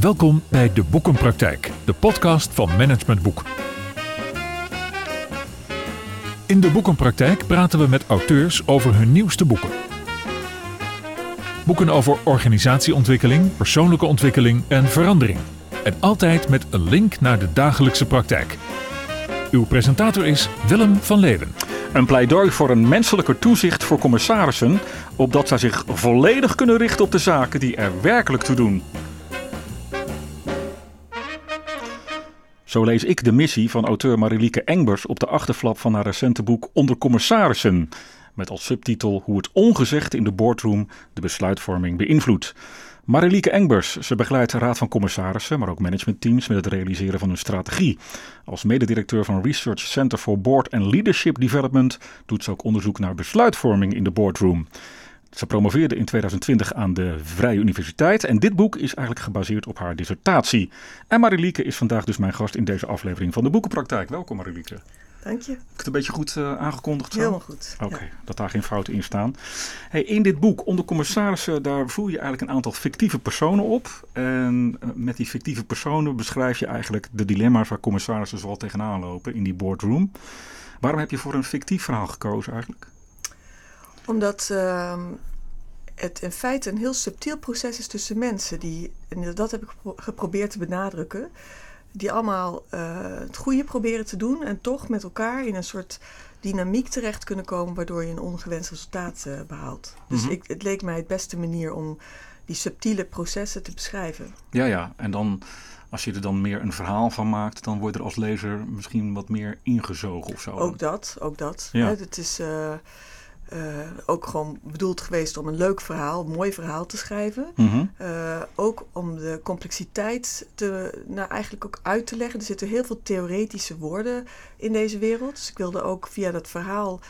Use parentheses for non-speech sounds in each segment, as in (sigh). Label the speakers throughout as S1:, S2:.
S1: Welkom bij De Boekenpraktijk, de podcast van Management Boek. In De Boekenpraktijk praten we met auteurs over hun nieuwste boeken. Boeken over organisatieontwikkeling, persoonlijke ontwikkeling en verandering. En altijd met een link naar de dagelijkse praktijk. Uw presentator is Willem van Leeuwen.
S2: Een pleidooi voor een menselijker toezicht voor commissarissen, opdat zij zich volledig kunnen richten op de zaken die er werkelijk toe doen. Zo lees ik de missie van auteur Marilieke Engbers op de achterflap van haar recente boek Onder Commissarissen. Met als subtitel Hoe het ongezegd in de boardroom de besluitvorming beïnvloedt. Marilieke Engbers, ze begeleidt de Raad van Commissarissen, maar ook managementteams met het realiseren van hun strategie. Als mededirecteur van Research Center for Board and Leadership Development doet ze ook onderzoek naar besluitvorming in de boardroom. Ze promoveerde in 2020 aan de Vrije Universiteit en dit boek is eigenlijk gebaseerd op haar dissertatie. En Marilieke is vandaag dus mijn gast in deze aflevering van de Boekenpraktijk. Welkom Marilieke.
S3: Dank je. Heb
S2: ik het een beetje goed uh, aangekondigd? Zo?
S3: Helemaal goed.
S2: Oké, dat daar geen fouten in staan. Hey, in dit boek, onder commissarissen, daar voer je eigenlijk een aantal fictieve personen op. En uh, met die fictieve personen beschrijf je eigenlijk de dilemma's waar commissarissen zoal tegenaan lopen in die boardroom. Waarom heb je voor een fictief verhaal gekozen eigenlijk?
S3: Omdat uh, het in feite een heel subtiel proces is tussen mensen. Die, en dat heb ik geprobeerd te benadrukken die allemaal uh, het goede proberen te doen en toch met elkaar in een soort dynamiek terecht kunnen komen waardoor je een ongewenst resultaat uh, behaalt. Dus
S2: Mhm.
S3: ik, het leek mij het beste manier om die subtiele processen te beschrijven.
S2: Ja, ja. En dan, als je er dan meer een verhaal van maakt, dan word je er als lezer misschien wat meer ingezogen of zo.
S3: Ook dat, ook dat.
S2: Ja.
S3: Hè, het is uh, ook gewoon bedoeld geweest om een leuk verhaal, een mooi verhaal te schrijven.
S2: Mhm.
S3: Uh, ook om de complexiteit te, nou, eigenlijk ook uit te leggen. Er zitten heel veel theoretische woorden in deze wereld. Dus ik wilde ook via dat verhaal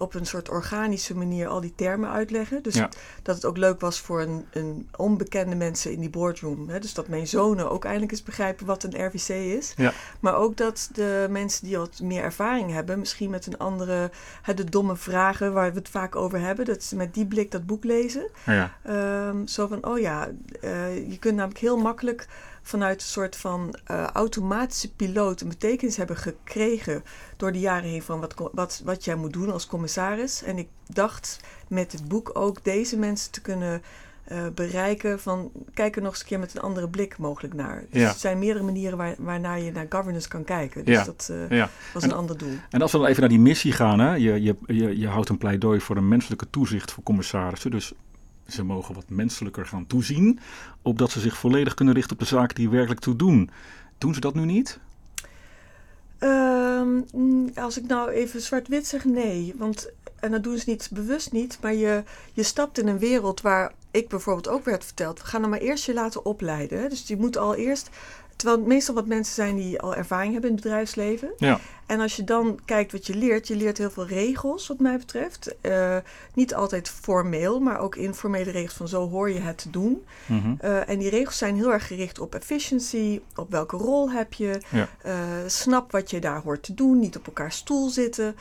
S3: op een soort organische manier al die termen uitleggen. Dus
S2: Ja.
S3: dat het ook leuk was voor een, een onbekende mensen in die boardroom. Hè? Dus dat mijn zonen ook eindelijk eens begrijpen wat een RVC is.
S2: Ja.
S3: Maar ook dat de mensen die wat meer ervaring hebben, misschien met een andere, hè, de domme vragen waar we het vaak over hebben, dat ze met die blik dat boek lezen.
S2: Ja.
S3: Ehm, zo van, oh ja, uh, je kunt namelijk heel makkelijk vanuit een soort van uh, automatische piloot een betekenis hebben gekregen door de jaren heen van wat, wat, wat jij moet doen als commissaris. En ik dacht met het boek ook deze mensen te kunnen uh, bereiken van kijk er nog eens een keer met een andere blik mogelijk naar. Dus
S2: Ja.
S3: er zijn meerdere manieren waar, waarnaar je naar governance kan kijken. Dus
S2: Ja.
S3: dat uh,
S2: Ja.
S3: was
S2: En-
S3: een ander doel.
S2: En als we dan even naar die missie gaan, hè? Je, je, je, je houdt een pleidooi voor een menselijke toezicht voor commissarissen. Dus ze mogen wat menselijker gaan toezien, opdat ze zich volledig kunnen richten op de zaken die er werkelijk toe doen. Doen ze dat nu niet?
S3: Ehm, als ik nou even zwart-wit zeg, nee. Want, en dat doen ze niet bewust niet, maar je, je stapt in een wereld waar ik bijvoorbeeld ook werd verteld, we gaan er maar eerst je laten opleiden. Dus je moet al eerst, terwijl het meestal wat mensen zijn die al ervaring hebben in het bedrijfsleven.
S2: Ja.
S3: En als je dan kijkt wat je leert, je leert heel veel regels wat mij betreft. Eh, niet altijd formeel, maar ook informele regels van zo hoor je het te doen. Uh, en die regels zijn heel erg gericht op efficiency, op welke rol heb je,
S2: Ja.
S3: uh, snap wat je daar hoort te doen, niet op elkaar stoel zitten.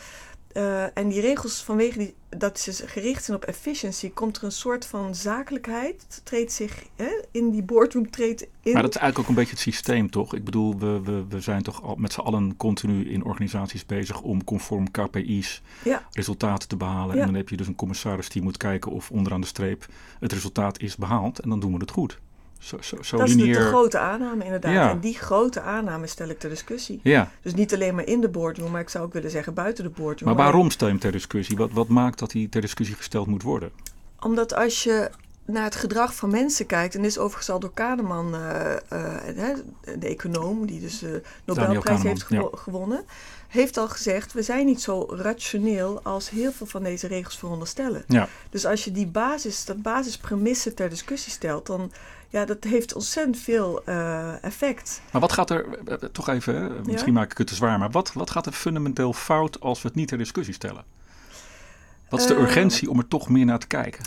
S3: Uh, en die regels, vanwege die, dat ze gericht zijn op efficiency, komt er een soort van zakelijkheid, treedt zich hè, in die boardroom treedt in.
S2: Maar dat is eigenlijk ook een beetje het systeem, toch? Ik bedoel, we, we, we zijn toch al met z'n allen continu in organisaties bezig om conform KPI's
S3: Ja.
S2: resultaten te behalen.
S3: Ja.
S2: En dan heb je dus een commissaris die moet kijken of onderaan de streep het resultaat is behaald. En dan doen we het goed. Zo, zo, zo
S3: dat is de, de grote aanname inderdaad.
S2: Ja.
S3: En die grote aanname stel ik ter discussie.
S2: Ja,
S3: Dus niet alleen maar in de boardroom, maar ik zou ook willen zeggen buiten de boardroom.
S2: maar waarom stel je hem ter discussie? Wat, wat maakt dat hij ter discussie gesteld moet worden?
S3: Omdat als je naar het gedrag van mensen kijkt, en dit is overigens al door Kahneman, uh, uh, de econoom, die dus de Nobelprijs heeft gewo
S2: ja.
S3: gewonnen, heeft al gezegd: we zijn niet zo rationeel als heel veel van deze regels veronderstellen.
S2: Ja.
S3: Dus als je die basis, dat basispremisse ter discussie stelt, dan ja, dat heeft ontzettend veel uh, effect.
S2: Maar wat gaat er, toch even, misschien ja? maak ik het te zwaar, maar wat, wat gaat er fundamenteel fout als we het niet ter discussie stellen? Wat is de urgentie om er toch meer naar te kijken?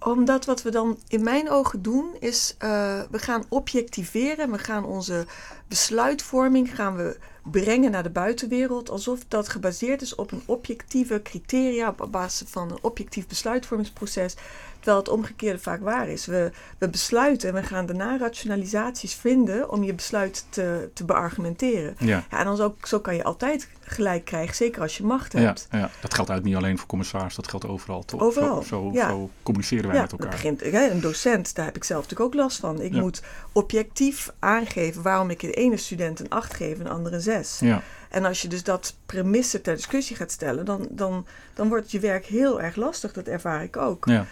S3: Omdat wat we dan in mijn ogen doen, is we gaan objectiveren. We gaan onze besluitvorming gaan we brengen naar de buitenwereld alsof dat gebaseerd is op een objectieve criteria, op basis van een objectief besluitvormingsproces. Terwijl het omgekeerde vaak waar is. We, we besluiten en we gaan daarna rationalisaties vinden om je besluit te, te beargumenteren.
S2: Ja.
S3: Ja, en dan zo, zo kan je altijd gelijk krijgen, zeker als je macht
S2: Ja,
S3: hebt.
S2: ja, dat geldt eigenlijk niet alleen voor commissaris, dat geldt overal toch?
S3: Overal,
S2: Zo, zo,
S3: ja.
S2: zo communiceren wij
S3: Ja,
S2: met elkaar.
S3: begint, hè, een docent, daar heb ik zelf natuurlijk ook last van. Ik
S2: Ja.
S3: moet objectief aangeven waarom ik de ene student een 8 geef en de andere een 6.
S2: Ja,
S3: En als je dus dat premisse ter discussie gaat stellen, dan, dan, dan wordt je werk heel erg lastig. Dat ervaar ik ook.
S2: ja.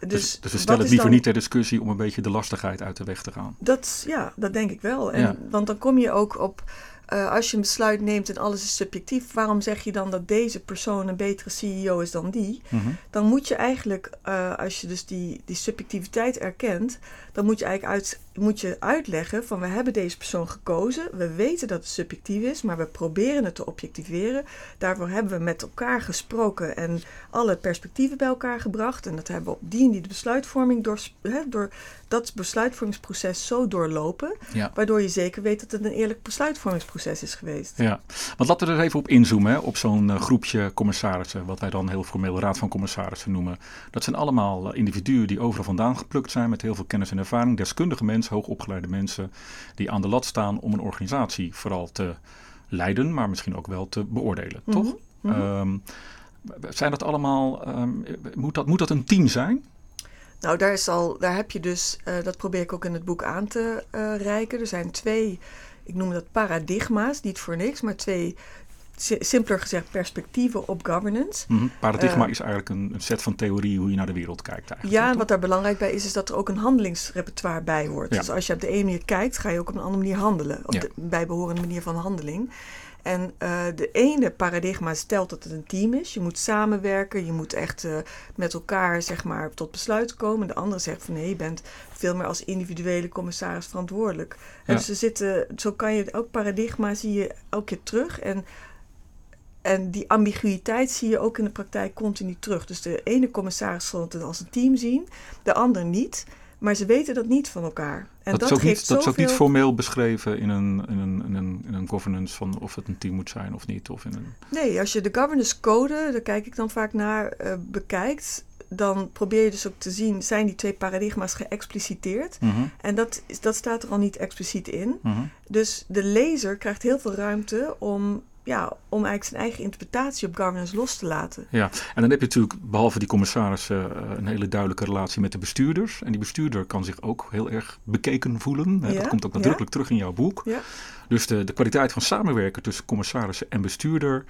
S3: Dus,
S2: Dus, dus we
S3: wat
S2: stellen het liever
S3: dan-
S2: niet ter discussie om een beetje de lastigheid uit de weg te gaan.
S3: Dat, ja, dat denk ik wel. En,
S2: Ja.
S3: Want dan kom je ook op, eh, als je een besluit neemt en alles is subjectief, waarom zeg je dan dat deze persoon een betere CEO is dan die?
S2: Mhm.
S3: Dan moet je eigenlijk, eh, als je dus die, die subjectiviteit erkent, dan moet je eigenlijk uit, moet je uitleggen van we hebben deze persoon gekozen, we weten dat het subjectief is, maar we proberen het te objectiveren. Daarvoor hebben we met elkaar gesproken en alle perspectieven bij elkaar gebracht. En dat hebben we op die en die de besluitvorming door, hè, door dat besluitvormingsproces zo doorlopen,
S2: Ja.
S3: waardoor je zeker weet dat het een eerlijk besluitvormingsproces is geweest.
S2: Ja, want laten we er even op inzoomen, hè, op zo'n eh, groepje commissarissen, wat wij dan heel formeel Raad van Commissarissen noemen. Dat zijn allemaal eh, individuen die overal vandaan geplukt zijn met heel veel kennis en ervaring, deskundige mensen, hoogopgeleide mensen, die aan de lat staan om een organisatie vooral te leiden, maar misschien ook wel te beoordelen,
S3: Mhm,
S2: toch?
S3: mhm.
S2: Ehm, zijn dat allemaal, ehm, moet, dat, moet dat een team zijn?
S3: Nou, daar, is al, daar heb je dus, eh, dat probeer ik ook in het boek aan te eh, reiken. Er zijn twee, ik noem dat paradigma's, niet voor niks, maar twee, simpeler gezegd, perspectieven op governance.
S2: Mhm. Paradigma
S3: Eh,
S2: is eigenlijk een, een set van theorieën hoe je naar de wereld kijkt eigenlijk.
S3: Ja, en wat daar belangrijk bij is, is dat er ook een handelingsrepertoire bij hoort.
S2: Ja.
S3: Dus als je op de ene manier kijkt, ga je ook op een andere manier handelen. Op
S2: Ja.
S3: de bijbehorende manier van handeling. En eh, de ene paradigma stelt dat het een team is. Je moet samenwerken, je moet echt eh, met elkaar zeg maar, tot besluit komen. De andere zegt van nee, je bent veel meer als individuele commissaris verantwoordelijk. En dus er zitten, zo kan je elk paradigma zie je elke keer terug. En en die ambiguïteit zie je ook in de praktijk continu terug. Dus de ene commissaris zal het als een team zien, de ander niet. Maar ze weten dat niet van elkaar. En
S2: dat,
S3: dat,
S2: is ook
S3: geeft
S2: niet, dat is ook niet formeel beschreven in een, in, een, in, een, in een governance van of het een team moet zijn of niet. Of in een,
S3: Nee, als je de governance code, daar kijk ik dan vaak naar, eh, bekijkt, dan probeer je dus ook te zien, zijn die twee paradigma's geëxpliciteerd?
S2: Mhm,
S3: En dat, dat staat er al niet expliciet in.
S2: mhm.
S3: Dus de lezer krijgt heel veel ruimte om, ja, om eigenlijk zijn eigen interpretatie op governance los te laten.
S2: Ja, en dan heb je natuurlijk behalve die commissarissen eh, een hele duidelijke relatie met de bestuurders. En die bestuurder kan zich ook heel erg bekeken voelen.
S3: Ja,
S2: dat komt ook
S3: ja.
S2: nadrukkelijk terug in jouw boek.
S3: Ja.
S2: Dus de, de kwaliteit van samenwerken tussen commissarissen en bestuurder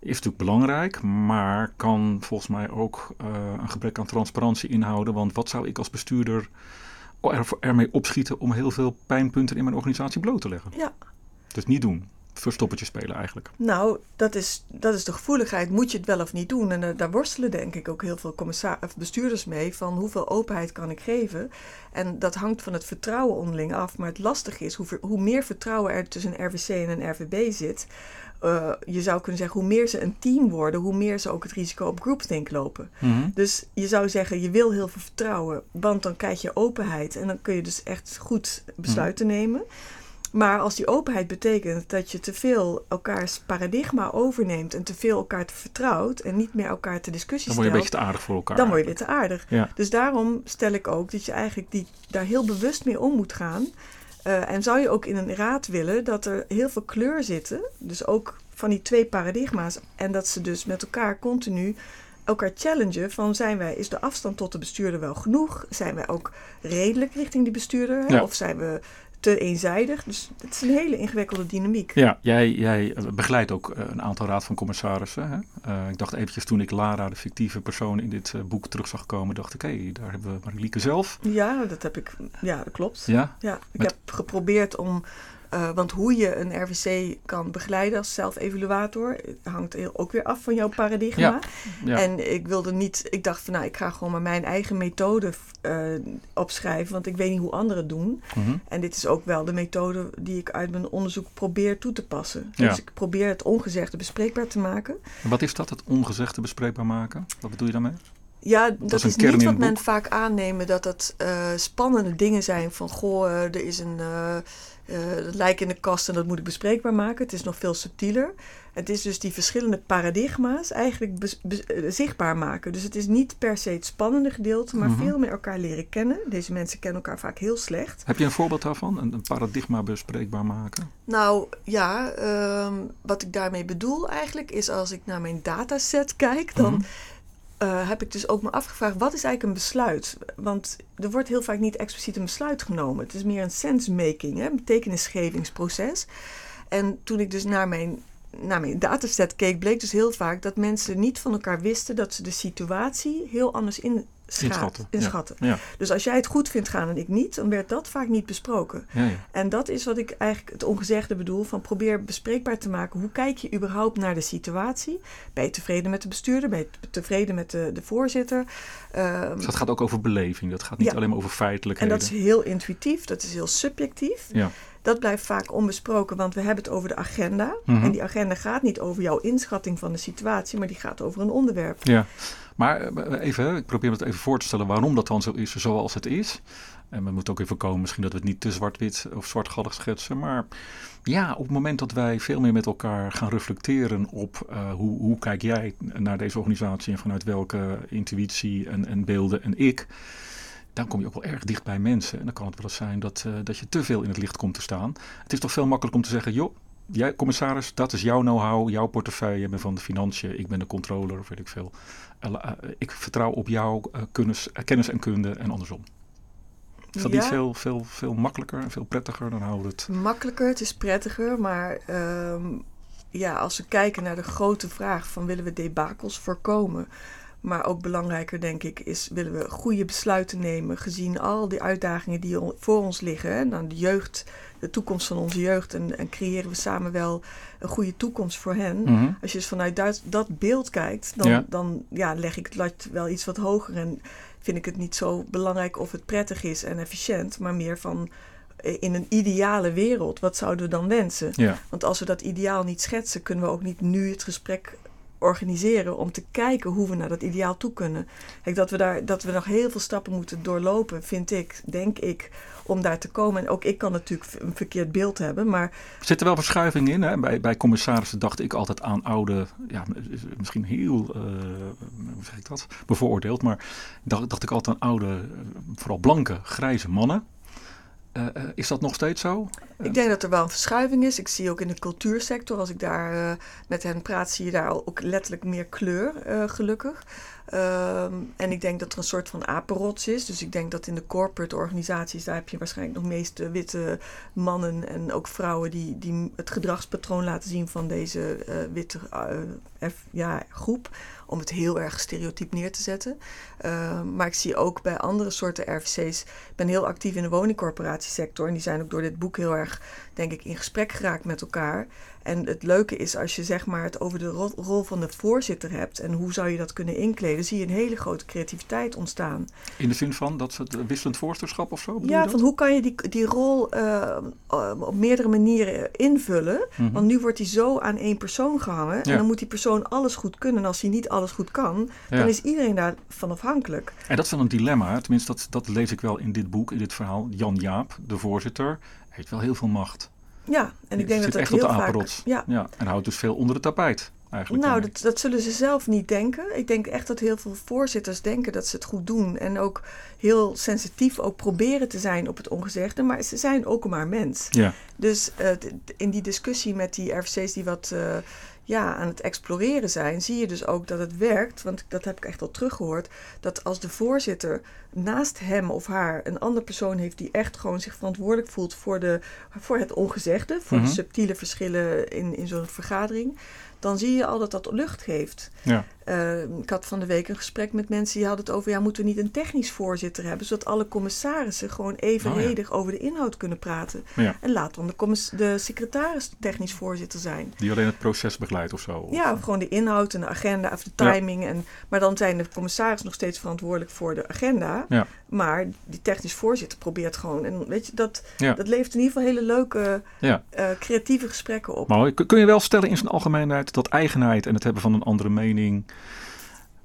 S2: is natuurlijk belangrijk, maar kan volgens mij ook eh, een gebrek aan transparantie inhouden. Want wat zou ik als bestuurder er, ermee opschieten om heel veel pijnpunten in mijn organisatie bloot te leggen?
S3: Ja.
S2: Dus niet doen. Verstoppertje spelen eigenlijk.
S3: Nou, dat is, dat is de gevoeligheid. Moet je het wel of niet doen? En eh, daar worstelen denk ik ook heel veel of bestuurders mee. Van hoeveel openheid kan ik geven? En dat hangt van het vertrouwen onderling af. Maar het lastige is, hoe, hoe meer vertrouwen er tussen een RWC en een RVB zit... eh, je zou kunnen zeggen, hoe meer ze een team worden... hoe meer ze ook het risico op groupthink lopen.
S2: Mhm.
S3: Dus je zou zeggen, je wil heel veel vertrouwen, want dan krijg je openheid en dan kun je dus echt goed besluiten nemen. Maar als die openheid betekent dat je te veel elkaars paradigma overneemt en te veel elkaar te vertrouwt en niet meer elkaar te discussie
S2: Dan word je een
S3: stelt,
S2: beetje te aardig voor elkaar.
S3: dan word je weer te aardig.
S2: Ja.
S3: Dus daarom stel ik ook dat je eigenlijk die, daar heel bewust mee om moet gaan. Eh, en zou je ook in een raad willen dat er heel veel kleur zitten, dus ook van die twee paradigma's, en dat ze dus met elkaar continu elkaar challengen van zijn wij, is de afstand tot de bestuurder wel genoeg? Zijn wij ook redelijk richting die bestuurder?
S2: Ja.
S3: Of zijn we te eenzijdig? Dus het is een hele ingewikkelde dynamiek.
S2: Ja, jij, jij eh, begeleidt ook eh, een aantal raad van commissarissen. Hè? Eh, ik dacht eventjes toen ik Lara, de fictieve persoon in dit boek terug zag komen, dacht ik, hé, daar hebben we Marilieke zelf.
S3: Ja, dat heb ik. Ja, dat klopt.
S2: Ja,
S3: Ja, ik
S2: Met-
S3: heb geprobeerd om. Eh, want hoe je een RVC kan begeleiden als zelfevaluator hangt heel- ook weer af van jouw paradigma.
S2: Ja, ja.
S3: En ik wilde niet, ik dacht van nou, ik ga gewoon maar mijn eigen methode eh, opschrijven, want ik weet niet hoe anderen het doen.
S2: Mhm.
S3: En dit is ook wel de methode die ik uit mijn onderzoek probeer toe te passen.
S2: Ja.
S3: Dus ik probeer het ongezegde bespreekbaar te maken.
S2: En Wat is dat, het ongezegde bespreekbaar maken? Wat bedoel je daarmee?
S3: Ja,
S2: dat
S3: dat,
S2: is
S3: niet wat men vaak aannemen, dat het eh, spannende dingen zijn van goh, eh, er is een eh, eh, dat lijk in de kast en dat moet ik bespreekbaar maken. Het is nog veel subtieler. Het is dus die verschillende paradigma's eigenlijk eh, zichtbaar maken. Dus het is niet per se het spannende gedeelte, maar
S2: Mhm.
S3: veel meer elkaar leren kennen. Deze mensen kennen elkaar vaak heel slecht.
S2: Heb je een voorbeeld daarvan? Een, een paradigma bespreekbaar maken?
S3: Nou ja, ehm, wat ik daarmee bedoel eigenlijk is als ik naar mijn dataset kijk, dan
S2: Mhm.
S3: Eh, heb ik dus ook me afgevraagd, wat is eigenlijk een besluit? Want er wordt heel vaak niet expliciet een besluit genomen. Het is meer een sensemaking, een betekenisgevingsproces. En toen ik dus naar mijn, naar mijn dataset keek, bleek dus heel vaak dat mensen niet van elkaar wisten dat ze de situatie heel anders inschatten.
S2: Inschatten, ja.
S3: Dus als jij het goed vindt gaan en ik niet, dan werd dat vaak niet besproken.
S2: ja.
S3: En dat is wat ik eigenlijk het ongezegde bedoel van probeer bespreekbaar te maken. Hoe kijk je überhaupt naar de situatie? Ben je tevreden met de bestuurder? Ben je tevreden met de, de voorzitter? Ehm,
S2: Dus dat gaat ook over beleving. Dat gaat niet alleen maar over
S3: en
S2: feitelijkheden.
S3: dat is heel intuïtief, dat is heel subjectief.
S2: Ja.
S3: Dat blijft vaak onbesproken, want we hebben het over de agenda.
S2: Mhm.
S3: En die agenda gaat niet over jouw inschatting van de situatie, maar die gaat over een onderwerp.
S2: Ja, maar eh, even, hè, ik probeer me het even voor te stellen waarom dat dan zo is zoals het is. En we moeten ook even komen misschien dat we het niet te zwart-wit of zwartgallig schetsen. Maar ja, op het moment dat wij veel meer met elkaar gaan reflecteren op eh, hoe, hoe kijk jij naar deze organisatie en vanuit welke intuïtie en, en beelden en ik. Dan kom je ook wel erg dicht bij mensen. En dan kan het wel eens zijn dat, eh, dat je te veel in het licht komt te staan. Het is toch veel makkelijker om te zeggen, joh, jij commissaris, dat is jouw know-how, jouw portefeuille. Je bent van de financiën, ik ben de controller of weet ik veel. Eh, eh, ik vertrouw op jouw eh, kennis, kennis en kunde en andersom. Is dat
S3: Ja.
S2: niet veel, veel, veel makkelijker en veel prettiger? Dan houden we het.
S3: Makkelijker, het is prettiger, maar ehm, ja, als we kijken naar de grote vraag van willen we debakels voorkomen, maar ook belangrijker denk ik is willen we goede besluiten nemen gezien al die uitdagingen die voor ons liggen, hè, dan de jeugd, de toekomst van onze jeugd en, en creëren we samen wel een goede toekomst voor hen.
S2: Mhm.
S3: Als je dus vanuit dat, dat beeld kijkt, dan,
S2: Ja.
S3: dan ja, leg ik het lat wel iets wat hoger en vind ik het niet zo belangrijk of het prettig is en efficiënt, maar meer van eh, in een ideale wereld, wat zouden we dan wensen?
S2: Ja,
S3: Want als we dat ideaal niet schetsen, kunnen we ook niet nu het gesprek organiseren om te kijken hoe we naar dat ideaal toe kunnen. Dat we daar dat we nog heel veel stappen moeten doorlopen, vind ik, denk ik, om daar te komen. En ook ik kan natuurlijk een verkeerd beeld hebben, maar
S2: zit er wel verschuiving in. Hè? Bij, bij commissarissen dacht ik altijd aan oude, ja, misschien heel, eh, hoe zeg ik dat, bevooroordeeld. Maar dacht, dacht ik altijd aan oude, eh, vooral blanke, grijze mannen. Eh, eh, is dat nog steeds zo?
S3: Ik denk dat er wel een verschuiving is. Ik zie ook in de cultuursector, als ik daar eh, met hen praat, zie je daar ook letterlijk meer kleur, gelukkig. Ehm, en ik denk dat er een soort van apenrots is. Dus ik denk dat in de corporate organisaties, daar heb je waarschijnlijk nog meest eh, witte mannen en ook vrouwen die, die het gedragspatroon laten zien van deze eh, witte eh, ja, groep. Om het heel erg stereotyp neer te zetten. Ehm, maar ik zie ook bij andere soorten RVC's. Ik ben heel actief in de woningcorporatiesector. En die zijn ook door dit boek heel erg, denk ik, in gesprek geraakt met elkaar. En het leuke is als je zeg maar het over de ro- rol van de voorzitter hebt. En hoe zou je dat kunnen inkleden. Zie je een hele grote creativiteit ontstaan.
S2: In de zin van dat ze het wisselend voorzitterschap of zo?
S3: Ja, van hoe kan je die, die rol eh, eh, op meerdere manieren invullen.
S2: Mhm.
S3: Want nu wordt die zo aan één persoon gehangen.
S2: Ja.
S3: En dan moet die persoon alles goed kunnen. En als hij niet alles goed kan,
S2: Ja.
S3: dan is iedereen daarvan afhankelijk.
S2: En dat is wel een dilemma. Tenminste, dat, dat lees ik wel in dit boek, in dit verhaal. Jan Jaap, de voorzitter, heeft wel heel veel macht.
S3: Ja, en ik denk dat dat
S2: echt op
S3: heel
S2: de
S3: vaak... Ja,
S2: Ja, en houdt dus veel onder de tapijt. Eigenlijk
S3: Nou, dat, dat zullen ze zelf niet denken. Ik denk echt dat heel veel voorzitters denken dat ze het goed doen. En ook heel sensitief ook proberen te zijn op het ongezegde. Maar ze zijn ook maar mens.
S2: Ja,
S3: Dus eh, in die discussie met die RVC's die wat eh, ja, aan het exploreren zijn, zie je dus ook dat het werkt. Want dat heb ik echt al teruggehoord. Dat als de voorzitter naast hem of haar een andere persoon heeft die echt gewoon zich verantwoordelijk voelt voor, de, voor het ongezegde, voor
S2: Mhm.
S3: de subtiele verschillen in, in zo'n vergadering. Dan zie je al dat dat lucht geeft.
S2: ja.
S3: Eh, ik had van de week een gesprek met mensen die hadden het over... ja, moeten we niet een technisch voorzitter hebben... zodat alle commissarissen gewoon evenredig over de inhoud kunnen praten.
S2: Ja.
S3: En laat dan de, de secretaris technisch voorzitter zijn.
S2: Die alleen het proces begeleidt of zo. Of-
S3: Ja, of gewoon de inhoud en de agenda of de timing. En, maar dan zijn de commissarissen nog steeds verantwoordelijk voor de agenda.
S2: Ja.
S3: Maar die technisch voorzitter probeert gewoon... en weet je, dat,
S2: Ja.
S3: dat levert in ieder geval hele leuke,
S2: Ja.
S3: eh, creatieve gesprekken op.
S2: Kun je wel stellen in zijn algemeenheid dat eigenheid en het hebben van een andere mening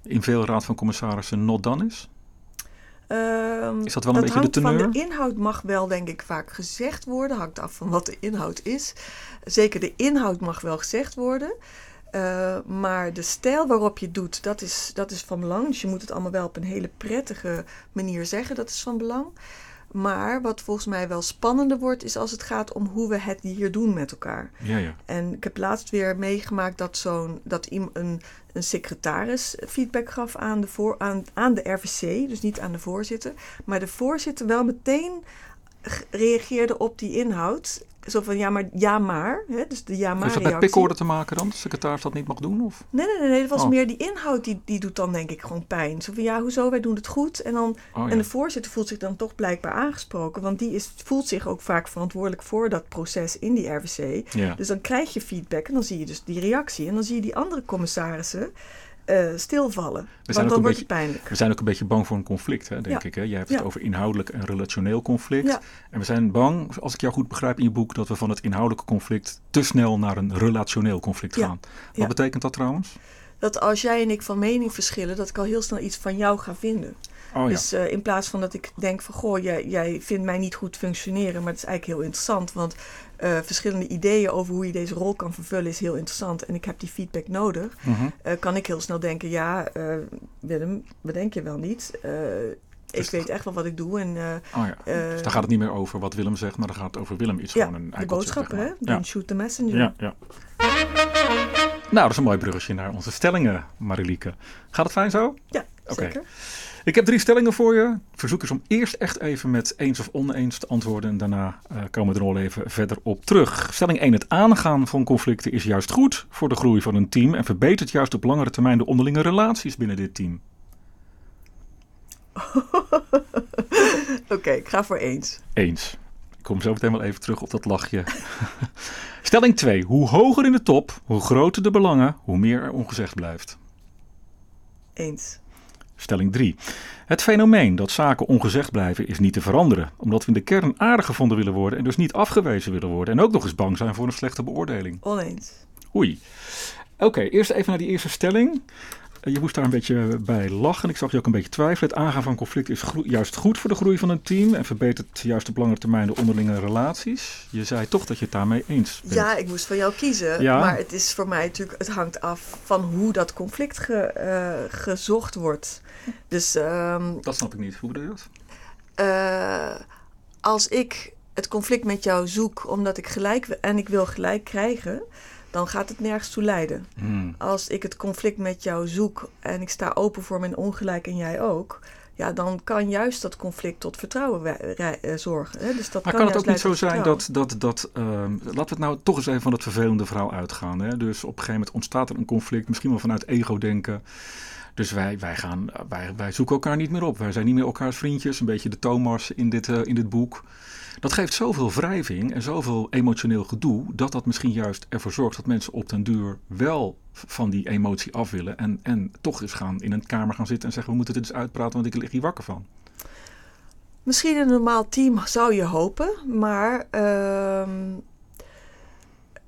S2: in veel raad van commissarissen not done is?
S3: Ehm,
S2: Is dat wel een beetje de teneur?
S3: Van de inhoud mag wel, denk ik, vaak gezegd worden. Hangt af van wat de inhoud is. Zeker de inhoud mag wel gezegd worden. Eh, maar de stijl waarop je het doet, dat is, dat is van belang. Dus je moet het allemaal wel op een hele prettige manier zeggen. Dat is van belang. Maar wat volgens mij wel spannender wordt, is als het gaat om hoe we het hier doen met elkaar.
S2: Ja, ja.
S3: En ik heb laatst weer meegemaakt dat, zo'n, dat een, een secretaris feedback gaf aan de, voor, aan, aan de RVC, dus niet aan de voorzitter. Maar de voorzitter wel meteen reageerde op die inhoud. Zo van ja, maar ja, maar. Hè? Dus de ja, maar.
S2: Heeft dat met pikorde te maken dan? Dat de secretaris dat niet mag doen? Of?
S3: Nee, nee, nee, nee. Het was
S2: Oh.
S3: meer die inhoud die, die doet dan denk ik gewoon pijn. Zo van ja, hoezo, wij doen het goed. En, dan,
S2: Oh, ja.
S3: en de voorzitter voelt zich dan toch blijkbaar aangesproken. Want die is, voelt zich ook vaak verantwoordelijk voor dat proces in die RVC.
S2: ja.
S3: Dus dan krijg je feedback en dan zie je dus die reactie. En dan zie je die andere commissarissen eh, stilvallen.
S2: zijn
S3: Want dan wordt
S2: beetje-
S3: het pijnlijk.
S2: We zijn ook een beetje bang voor een conflict, hè, denk
S3: Ja.
S2: ik. Hè? Jij hebt
S3: Ja.
S2: het over inhoudelijk en relationeel conflict.
S3: Ja.
S2: En we zijn bang, als ik jou goed begrijp in je boek, dat we van het inhoudelijke conflict te snel naar een relationeel conflict gaan. Wat betekent dat trouwens?
S3: Dat als jij en ik van mening verschillen, dat ik al heel snel iets van jou ga vinden.
S2: Oh ja.
S3: Dus eh, in plaats van dat ik denk van, goh, jij, jij vindt mij niet goed functioneren, maar het is eigenlijk heel interessant, want eh, verschillende ideeën over hoe je deze rol kan vervullen is heel interessant en ik heb die feedback nodig,
S2: Mhm.
S3: eh, kan ik heel snel denken, ja, Willem, bedenk je wel niet. Eh,
S2: Dus-
S3: ik weet echt wel wat ik doe en
S2: Oh ja. dus daar gaat het niet meer over wat Willem zegt, maar dan gaat het over Willem
S3: ja,
S2: gewoon een
S3: de boodschapper,
S2: zeg
S3: hè? Don't shoot the messenger.
S2: Ja, ja. Nou, dat is een mooi bruggetje naar onze stellingen, Marilieke. Gaat het fijn zo?
S3: Ja, zeker.
S2: Ik heb drie stellingen voor je. Verzoek is om eerst echt even met eens of oneens te antwoorden. En daarna eh, komen we er al even verder op terug. Stelling 1. Het aangaan van conflicten is juist goed voor de groei van een team. En verbetert juist op langere termijn de onderlinge relaties binnen dit team. (laughs)
S3: Oké, ik ga voor eens.
S2: Eens. Ik kom zo meteen wel even terug op dat lachje. (laughs) Stelling 2. Hoe hoger in de top, hoe groter de belangen, hoe meer er ongezegd blijft.
S3: Eens.
S2: Stelling 3. Het fenomeen dat zaken ongezegd blijven is niet te veranderen, omdat we in de kern aardig gevonden willen worden en dus niet afgewezen willen worden en ook nog eens bang zijn voor een slechte beoordeling.
S3: Oneens.
S2: Oei. Oké, eerst even naar die eerste stelling. Je moest daar een beetje bij lachen. Ik zag je ook een beetje twijfelen. Het aangaan van conflict is juist goed voor de groei van een team en verbetert juist op langere termijn de onderlinge relaties. Je zei toch dat je het daarmee eens bent.
S3: Ja, ik moest van jou kiezen.
S2: Ja.
S3: Maar het is voor mij natuurlijk, het hangt af van hoe dat conflict ge- eh, gezocht wordt. Dus ehm,
S2: Dat snap ik niet. Hoe bedoel je dat?
S3: eh, als ik het conflict met jou zoek omdat ik gelijk wil en ik wil gelijk krijgen, dan gaat het nergens toe leiden.
S2: Hmm.
S3: Als ik het conflict met jou zoek en ik sta open voor mijn ongelijk en jij ook, ja, dan kan juist dat conflict tot vertrouwen eh, zorgen. Hè? Dus dat
S2: Maar
S3: kan,
S2: kan het ook niet zo zijn dat, dat, dat ehm, laten we het nou toch eens even van het vervelende verhaal uitgaan. Hè? Dus op een gegeven moment ontstaat er een conflict, misschien wel vanuit ego-denken. Dus wij, wij, gaan, wij, wij zoeken elkaar niet meer op. Wij zijn niet meer elkaars vriendjes, een beetje de Thomas in dit, eh, in dit boek. Dat geeft zoveel wrijving en zoveel emotioneel gedoe, dat dat misschien juist ervoor zorgt dat mensen op den duur wel van die emotie af willen. En, en toch eens gaan in een kamer gaan zitten en zeggen: We moeten dit eens uitpraten, want ik lig hier wakker van.
S3: Misschien een normaal team zou je hopen, maar ehm,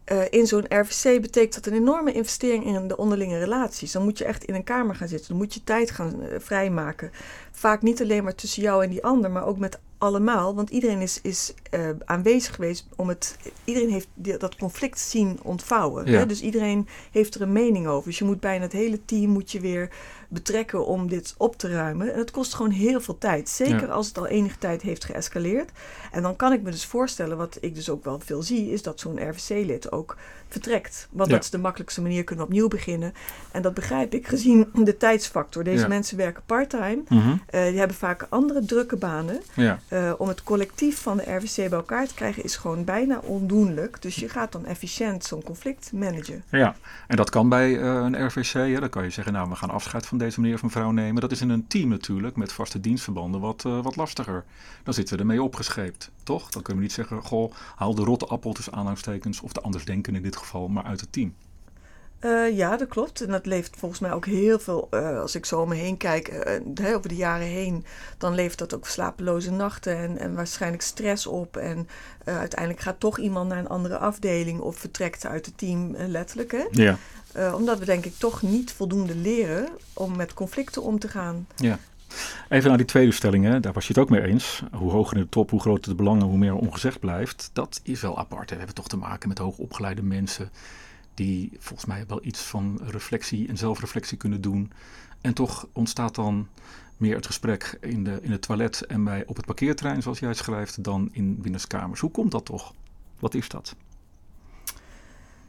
S3: eh, in zo'n RVC betekent dat een enorme investering in de onderlinge relaties. Dan moet je echt in een kamer gaan zitten, dan moet je tijd gaan eh, vrijmaken. Vaak niet alleen maar tussen jou en die ander, maar ook met allemaal. Want iedereen is, is eh, aanwezig geweest om het. Iedereen heeft die- dat conflict zien ontvouwen.
S2: Ja.
S3: Hè? Dus iedereen heeft er een mening over. Dus je moet bijna het hele team moet je weer betrekken om dit op te ruimen. En het kost gewoon heel veel tijd. Zeker
S2: Ja.
S3: als het al enige tijd heeft geëscaleerd. En dan kan ik me dus voorstellen, wat ik dus ook wel veel zie, is dat zo'n RVC-lid ook vertrekt. Want
S2: Ja.
S3: dat is de makkelijkste manier, kunnen we opnieuw beginnen. En dat begrijp ik, gezien de tijdsfactor. Deze
S2: Ja.
S3: mensen werken parttime.
S2: Mhm.
S3: Eh, die hebben vaak andere drukke banen.
S2: Ja.
S3: Eh, om het collectief van de RVC bij elkaar te krijgen is gewoon bijna ondoenlijk. Dus je gaat dan efficiënt zo'n conflict managen.
S2: Ja, en dat kan bij eh, een RVC. Hè. Dan kan je zeggen, nou, we gaan afscheid van deze meneer of mevrouw nemen. Dat is in een team natuurlijk, met vaste dienstverbanden, wat, eh, wat lastiger. Dan zitten we ermee opgescheept, toch? Dan kunnen we niet zeggen, goh, haal de rotte appel tussen aanhalingstekens, of de andersdenken in dit geval, maar uit het team.
S3: Uh, ja, dat klopt. En dat levert volgens mij ook heel veel. Uh, als ik zo om me heen kijk, uh, over de jaren heen, dan levert dat ook slapeloze nachten en, en waarschijnlijk stress op. En uiteindelijk gaat toch iemand naar een andere afdeling of vertrekt uit het team, letterlijk. Hè?
S2: Ja.
S3: omdat we denk ik toch niet voldoende leren om met conflicten om te gaan.
S2: Ja. Even naar die tweede stelling, hè. daar was je het ook mee eens. Hoe hoger in de top, hoe groter de belangen, hoe meer ongezegd blijft. Dat is wel apart. We hebben toch te maken met hoogopgeleide mensen die volgens mij wel iets van reflectie en zelfreflectie kunnen doen. En toch ontstaat dan meer het gesprek in, de, in het toilet en bij, op het parkeerterrein, zoals jij schrijft, dan in binnenskamers. Hoe komt dat toch? Wat is dat?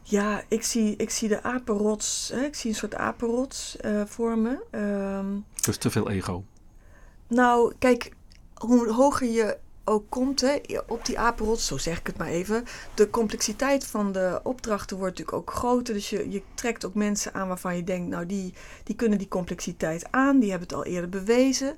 S3: Ja, ik zie, ik zie de apenrots, hè, ik zie een soort apenrots uh, voor me. Um,
S2: dus te veel ego?
S3: Nou, kijk, hoe hoger je ook komt hè, op die apenrots, zo zeg ik het maar even. De complexiteit van de opdrachten wordt natuurlijk ook groter. Dus je, je trekt ook mensen aan waarvan je denkt, nou die, die kunnen die complexiteit aan. Die hebben het al eerder bewezen.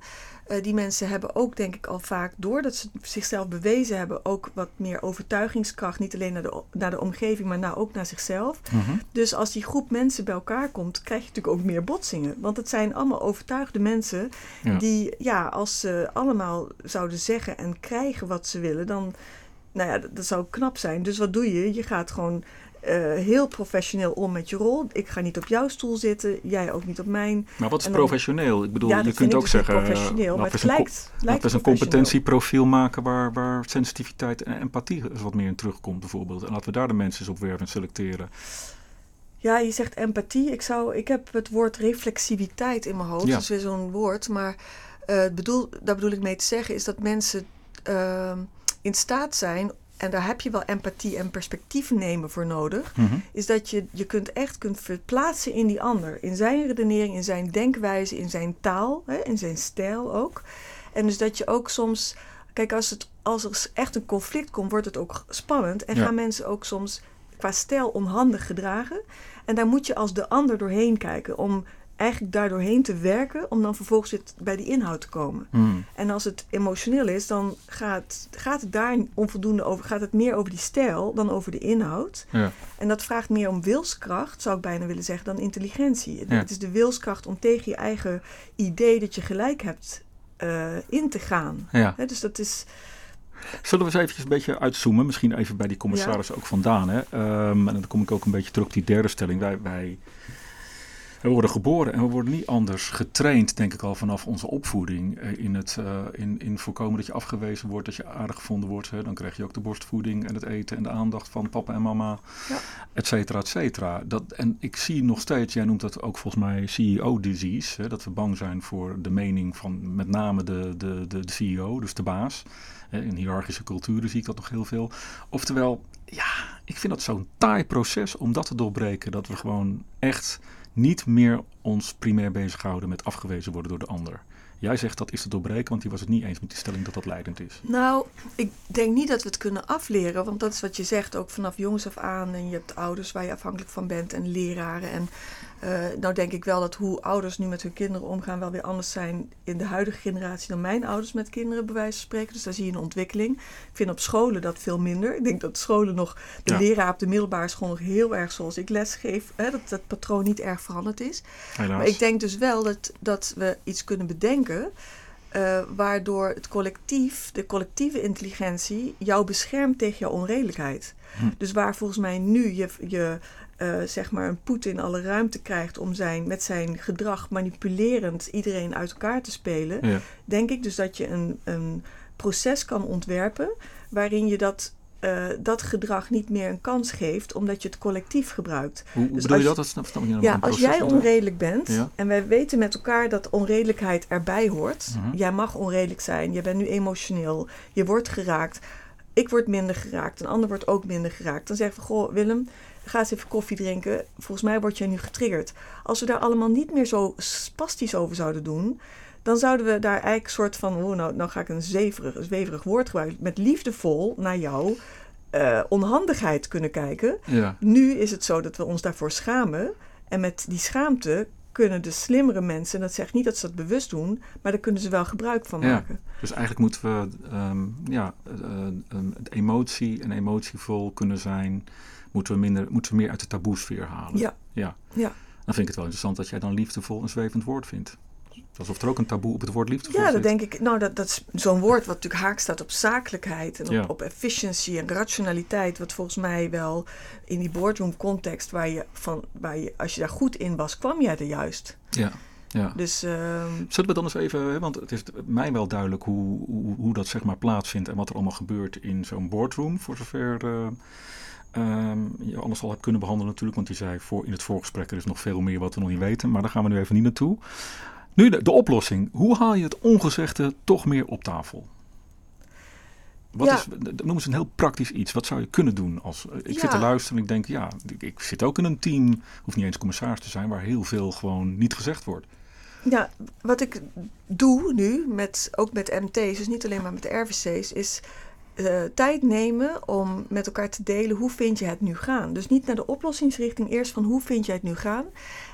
S3: Uh, die mensen hebben ook, denk ik, al vaak doordat ze zichzelf bewezen hebben, ook wat meer overtuigingskracht. Niet alleen naar de, naar de omgeving, maar nou ook naar zichzelf.
S2: Mhm.
S3: Dus als die groep mensen bij elkaar komt, krijg je natuurlijk ook meer botsingen. Want het zijn allemaal overtuigde mensen
S2: Ja.
S3: die, ja, als ze allemaal zouden zeggen en krijgen wat ze willen, dan, nou ja, dat zou knap zijn. Dus wat doe je? Je gaat gewoon eh, heel professioneel om met je rol. Ik ga niet op jouw stoel zitten, jij ook niet op mijn.
S2: Maar wat is
S3: dan-
S2: professioneel? Ik bedoel,
S3: ja,
S2: je kunt ook
S3: dus
S2: zeggen,
S3: professioneel, maar het lijkt,
S2: laten we een competentieprofiel maken waar, waar sensitiviteit en empathie wat meer in terugkomt bijvoorbeeld. En laten we daar de mensen eens op werven en selecteren.
S3: Ja, je zegt empathie. Ik, zou, ik heb het woord reflexiviteit in mijn hoofd.
S2: Ja.
S3: Dat is weer zo'n woord. Maar eh, bedoel, daar bedoel ik mee te zeggen is dat mensen ehm, in staat zijn, en daar heb je wel empathie en perspectief nemen voor nodig,
S2: Mhm.
S3: is dat je je kunt echt kunt verplaatsen in die ander. In zijn redenering, in zijn denkwijze, in zijn taal, hè, in zijn stijl ook. En dus dat je ook soms... Kijk, als, het, als er echt een conflict komt, wordt het ook spannend. En
S2: Ja.
S3: gaan mensen ook soms qua stijl onhandig gedragen. En daar moet je als de ander doorheen kijken. Om eigenlijk daar doorheen te werken. Om dan vervolgens bij die inhoud te komen.
S2: Mhm.
S3: En als het emotioneel is, dan gaat, gaat het daar onvoldoende over. Gaat het meer over die stijl dan over de inhoud.
S2: Ja.
S3: En dat vraagt meer om wilskracht, zou ik bijna willen zeggen, dan intelligentie.
S2: Ja.
S3: Het is de wilskracht om tegen je eigen idee dat je gelijk hebt eh, in te gaan.
S2: Ja.
S3: Dus dat is.
S2: Zullen we eens eventjes een beetje uitzoomen? Misschien even bij die commissaris ook vandaan. Hè? Ehm, en dan kom ik ook een beetje terug op die derde stelling. Wij, wij we worden geboren en we worden niet anders getraind, denk ik al, vanaf onze opvoeding. eh, In het eh, in, in voorkomen dat je afgewezen wordt, dat je aardig gevonden wordt. Hè? Dan krijg je ook de borstvoeding en het eten en de aandacht van papa en mama,
S3: Ja.
S2: et cetera, et cetera. Dat, en ik zie nog steeds, jij noemt dat ook volgens mij CEO-disease. hè, Dat we bang zijn voor de mening van met name de, de, de, de CEO, dus de baas. Hè, In hiërarchische culturen zie ik dat nog heel veel. Oftewel, ja, ik vind dat zo'n taai proces om dat te doorbreken. Dat we gewoon echt niet meer ons primair bezighouden met afgewezen worden door de ander. Jij zegt dat is te doorbreken, want die was het niet eens met die stelling dat dat leidend is.
S3: Nou, ik denk niet dat we het kunnen afleren, want dat is wat je zegt ook vanaf jongs af aan. En je hebt ouders waar je afhankelijk van bent en leraren. En eh, nou denk ik wel dat hoe ouders nu met hun kinderen omgaan wel weer anders zijn in de huidige generatie dan mijn ouders met kinderen bij wijze van spreken. Dus daar zie je een ontwikkeling. Ik vind op scholen dat veel minder. Ik denk dat scholen nog, de
S2: Ja.
S3: leraar op de middelbare school nog heel erg zoals ik lesgeef, hè, dat dat patroon niet erg veranderd is.
S2: Helaas.
S3: Maar ik denk dus wel dat, dat we iets kunnen bedenken. eh, waardoor het collectief, de collectieve intelligentie, jou beschermt tegen jouw onredelijkheid.
S2: Hm.
S3: Dus waar volgens mij nu je, je eh, zeg maar een Poetin alle ruimte krijgt om zijn, met zijn gedrag manipulerend iedereen uit elkaar te spelen,
S2: ja.
S3: denk ik dus dat je een, een proces kan ontwerpen waarin je dat, eh, dat gedrag niet meer een kans geeft, omdat je het collectief gebruikt.
S2: Hoe, hoe
S3: Dus
S2: bedoel je
S3: als
S2: dat? Dat snap, snap ik niet
S3: Ja, als jij onredelijk bent
S2: Ja.
S3: en wij weten met elkaar dat onredelijkheid erbij hoort.
S2: Mhm.
S3: Jij mag onredelijk zijn, je bent nu emotioneel, je wordt geraakt. Ik word minder geraakt, een ander wordt ook minder geraakt. Dan zeggen we, goh Willem, ga eens even koffie drinken. Volgens mij word jij nu getriggerd. Als we daar allemaal niet meer zo spastisch over zouden doen... dan zouden we daar eigenlijk een soort van... Oh, nou, nou ga ik een zweverig, een zweverig woord gebruiken... met liefdevol naar jouw eh, onhandigheid kunnen kijken...
S2: Ja.
S3: Nu is het zo dat we ons daarvoor schamen. En met die schaamte kunnen de slimmere mensen, en dat zegt niet dat ze dat bewust doen, maar daar kunnen ze wel gebruik van
S2: Ja.
S3: maken.
S2: Dus eigenlijk moeten we ehm, ja, eh, emotie en emotievol kunnen zijn, Moeten we, minder, moeten we meer uit de taboesfeer halen?
S3: Ja.
S2: ja.
S3: ja.
S2: Dan vind ik het wel interessant dat jij dan liefdevol een zwevend woord vindt. Alsof er ook een taboe op het woord liefdevol
S3: Ja,
S2: zit.
S3: dat denk ik. Nou, dat, dat is zo'n woord wat natuurlijk haak staat op zakelijkheid en op,
S2: Ja.
S3: op efficiëncy en rationaliteit. Wat volgens mij wel in die boardroom context, waar je van, waar je, als je daar goed in was, kwam jij er juist.
S2: Ja, ja.
S3: Dus ehm,
S2: Zullen we dan eens even, want het is mij wel duidelijk hoe, hoe, hoe dat zeg maar plaatsvindt en wat er allemaal gebeurt in zo'n boardroom, voor zover eh, ehm, je alles al hebt kunnen behandelen natuurlijk, want je zei voor, in het voorgesprek er is nog veel meer wat we nog niet weten, maar daar gaan we nu even niet naartoe. Nu de, de oplossing. Hoe haal je het ongezegde toch meer op tafel? Wat
S3: Ja.
S2: is, noem eens een heel praktisch iets. Wat zou je kunnen doen? Als, ik zit te luisteren en ik denk, ja, ik, ik zit ook in een team, hoeft niet eens commissaris te zijn, waar heel veel gewoon niet gezegd wordt.
S3: ja, wat ik doe nu, met, ook met MT's, dus niet alleen maar met de RVC's, is eh, tijd nemen om met elkaar te delen hoe vind je het nu gaan. Dus niet naar de oplossingsrichting, eerst van hoe vind je het nu gaan.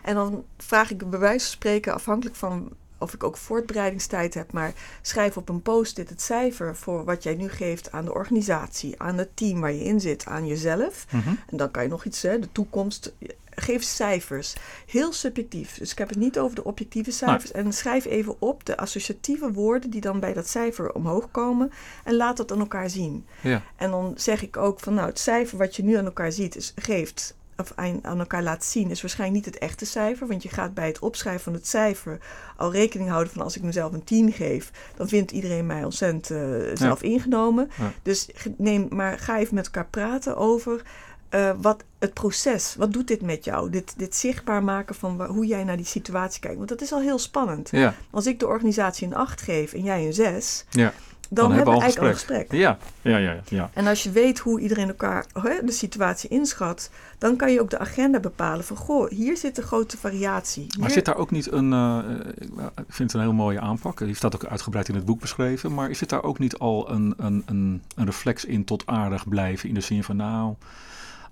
S3: En dan vraag ik bij wijze van spreken, afhankelijk van of ik ook voortbereidingstijd heb, maar schrijf op een post-it het cijfer voor wat jij nu geeft aan de organisatie, aan het team waar je in zit, aan jezelf. En dan kan je nog iets, hè, de toekomst. Geef cijfers. Heel subjectief. Dus ik heb het niet over de objectieve cijfers. En schrijf even op de associatieve woorden die dan bij dat cijfer omhoog komen. En laat dat aan elkaar zien.
S2: Ja.
S3: En dan zeg ik ook van nou, het cijfer wat je nu aan elkaar ziet, is, geeft. Of aan, elkaar laat zien, is waarschijnlijk niet het echte cijfer. Want je gaat bij het opschrijven van het cijfer al rekening houden van als ik mezelf een 10 geef, dan vindt iedereen mij ontzettend eh, zelf ingenomen.
S2: Ja.
S3: Dus neem, maar ga even met elkaar praten over eh, wat het proces, wat doet dit met jou? Dit, dit zichtbaar maken van hoe jij naar die situatie kijkt. Want dat is al heel spannend.
S2: Ja,
S3: Als ik de organisatie een 8 geef en jij een 6,
S2: ja.
S3: dan,
S2: hebben
S3: hebben
S2: we
S3: eigenlijk al een gesprek.
S2: Ja, ja, ja, ja.
S3: En als je weet hoe iedereen elkaar hè, de situatie inschat, dan kan je ook de agenda bepalen van goh, hier zit een grote variatie.
S2: Maar zit daar ook niet een, eh, ik vind het een heel mooie aanpak, die staat ook uitgebreid in het boek beschreven, maar zit daar ook niet al een, een, een, een reflex in tot aardig blijven in de zin van nou,